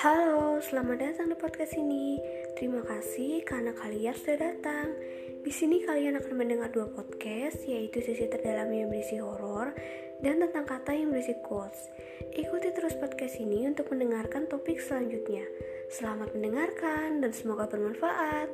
Halo, selamat datang di podcast ini. Terima kasih karena kalian sudah datang. Di sini kalian akan mendengar dua podcast, yaitu sisi terdalam yang berisi horor dan tentang kata yang berisi quotes. Ikuti terus podcast ini untuk mendengarkan topik selanjutnya. Selamat mendengarkan dan semoga bermanfaat.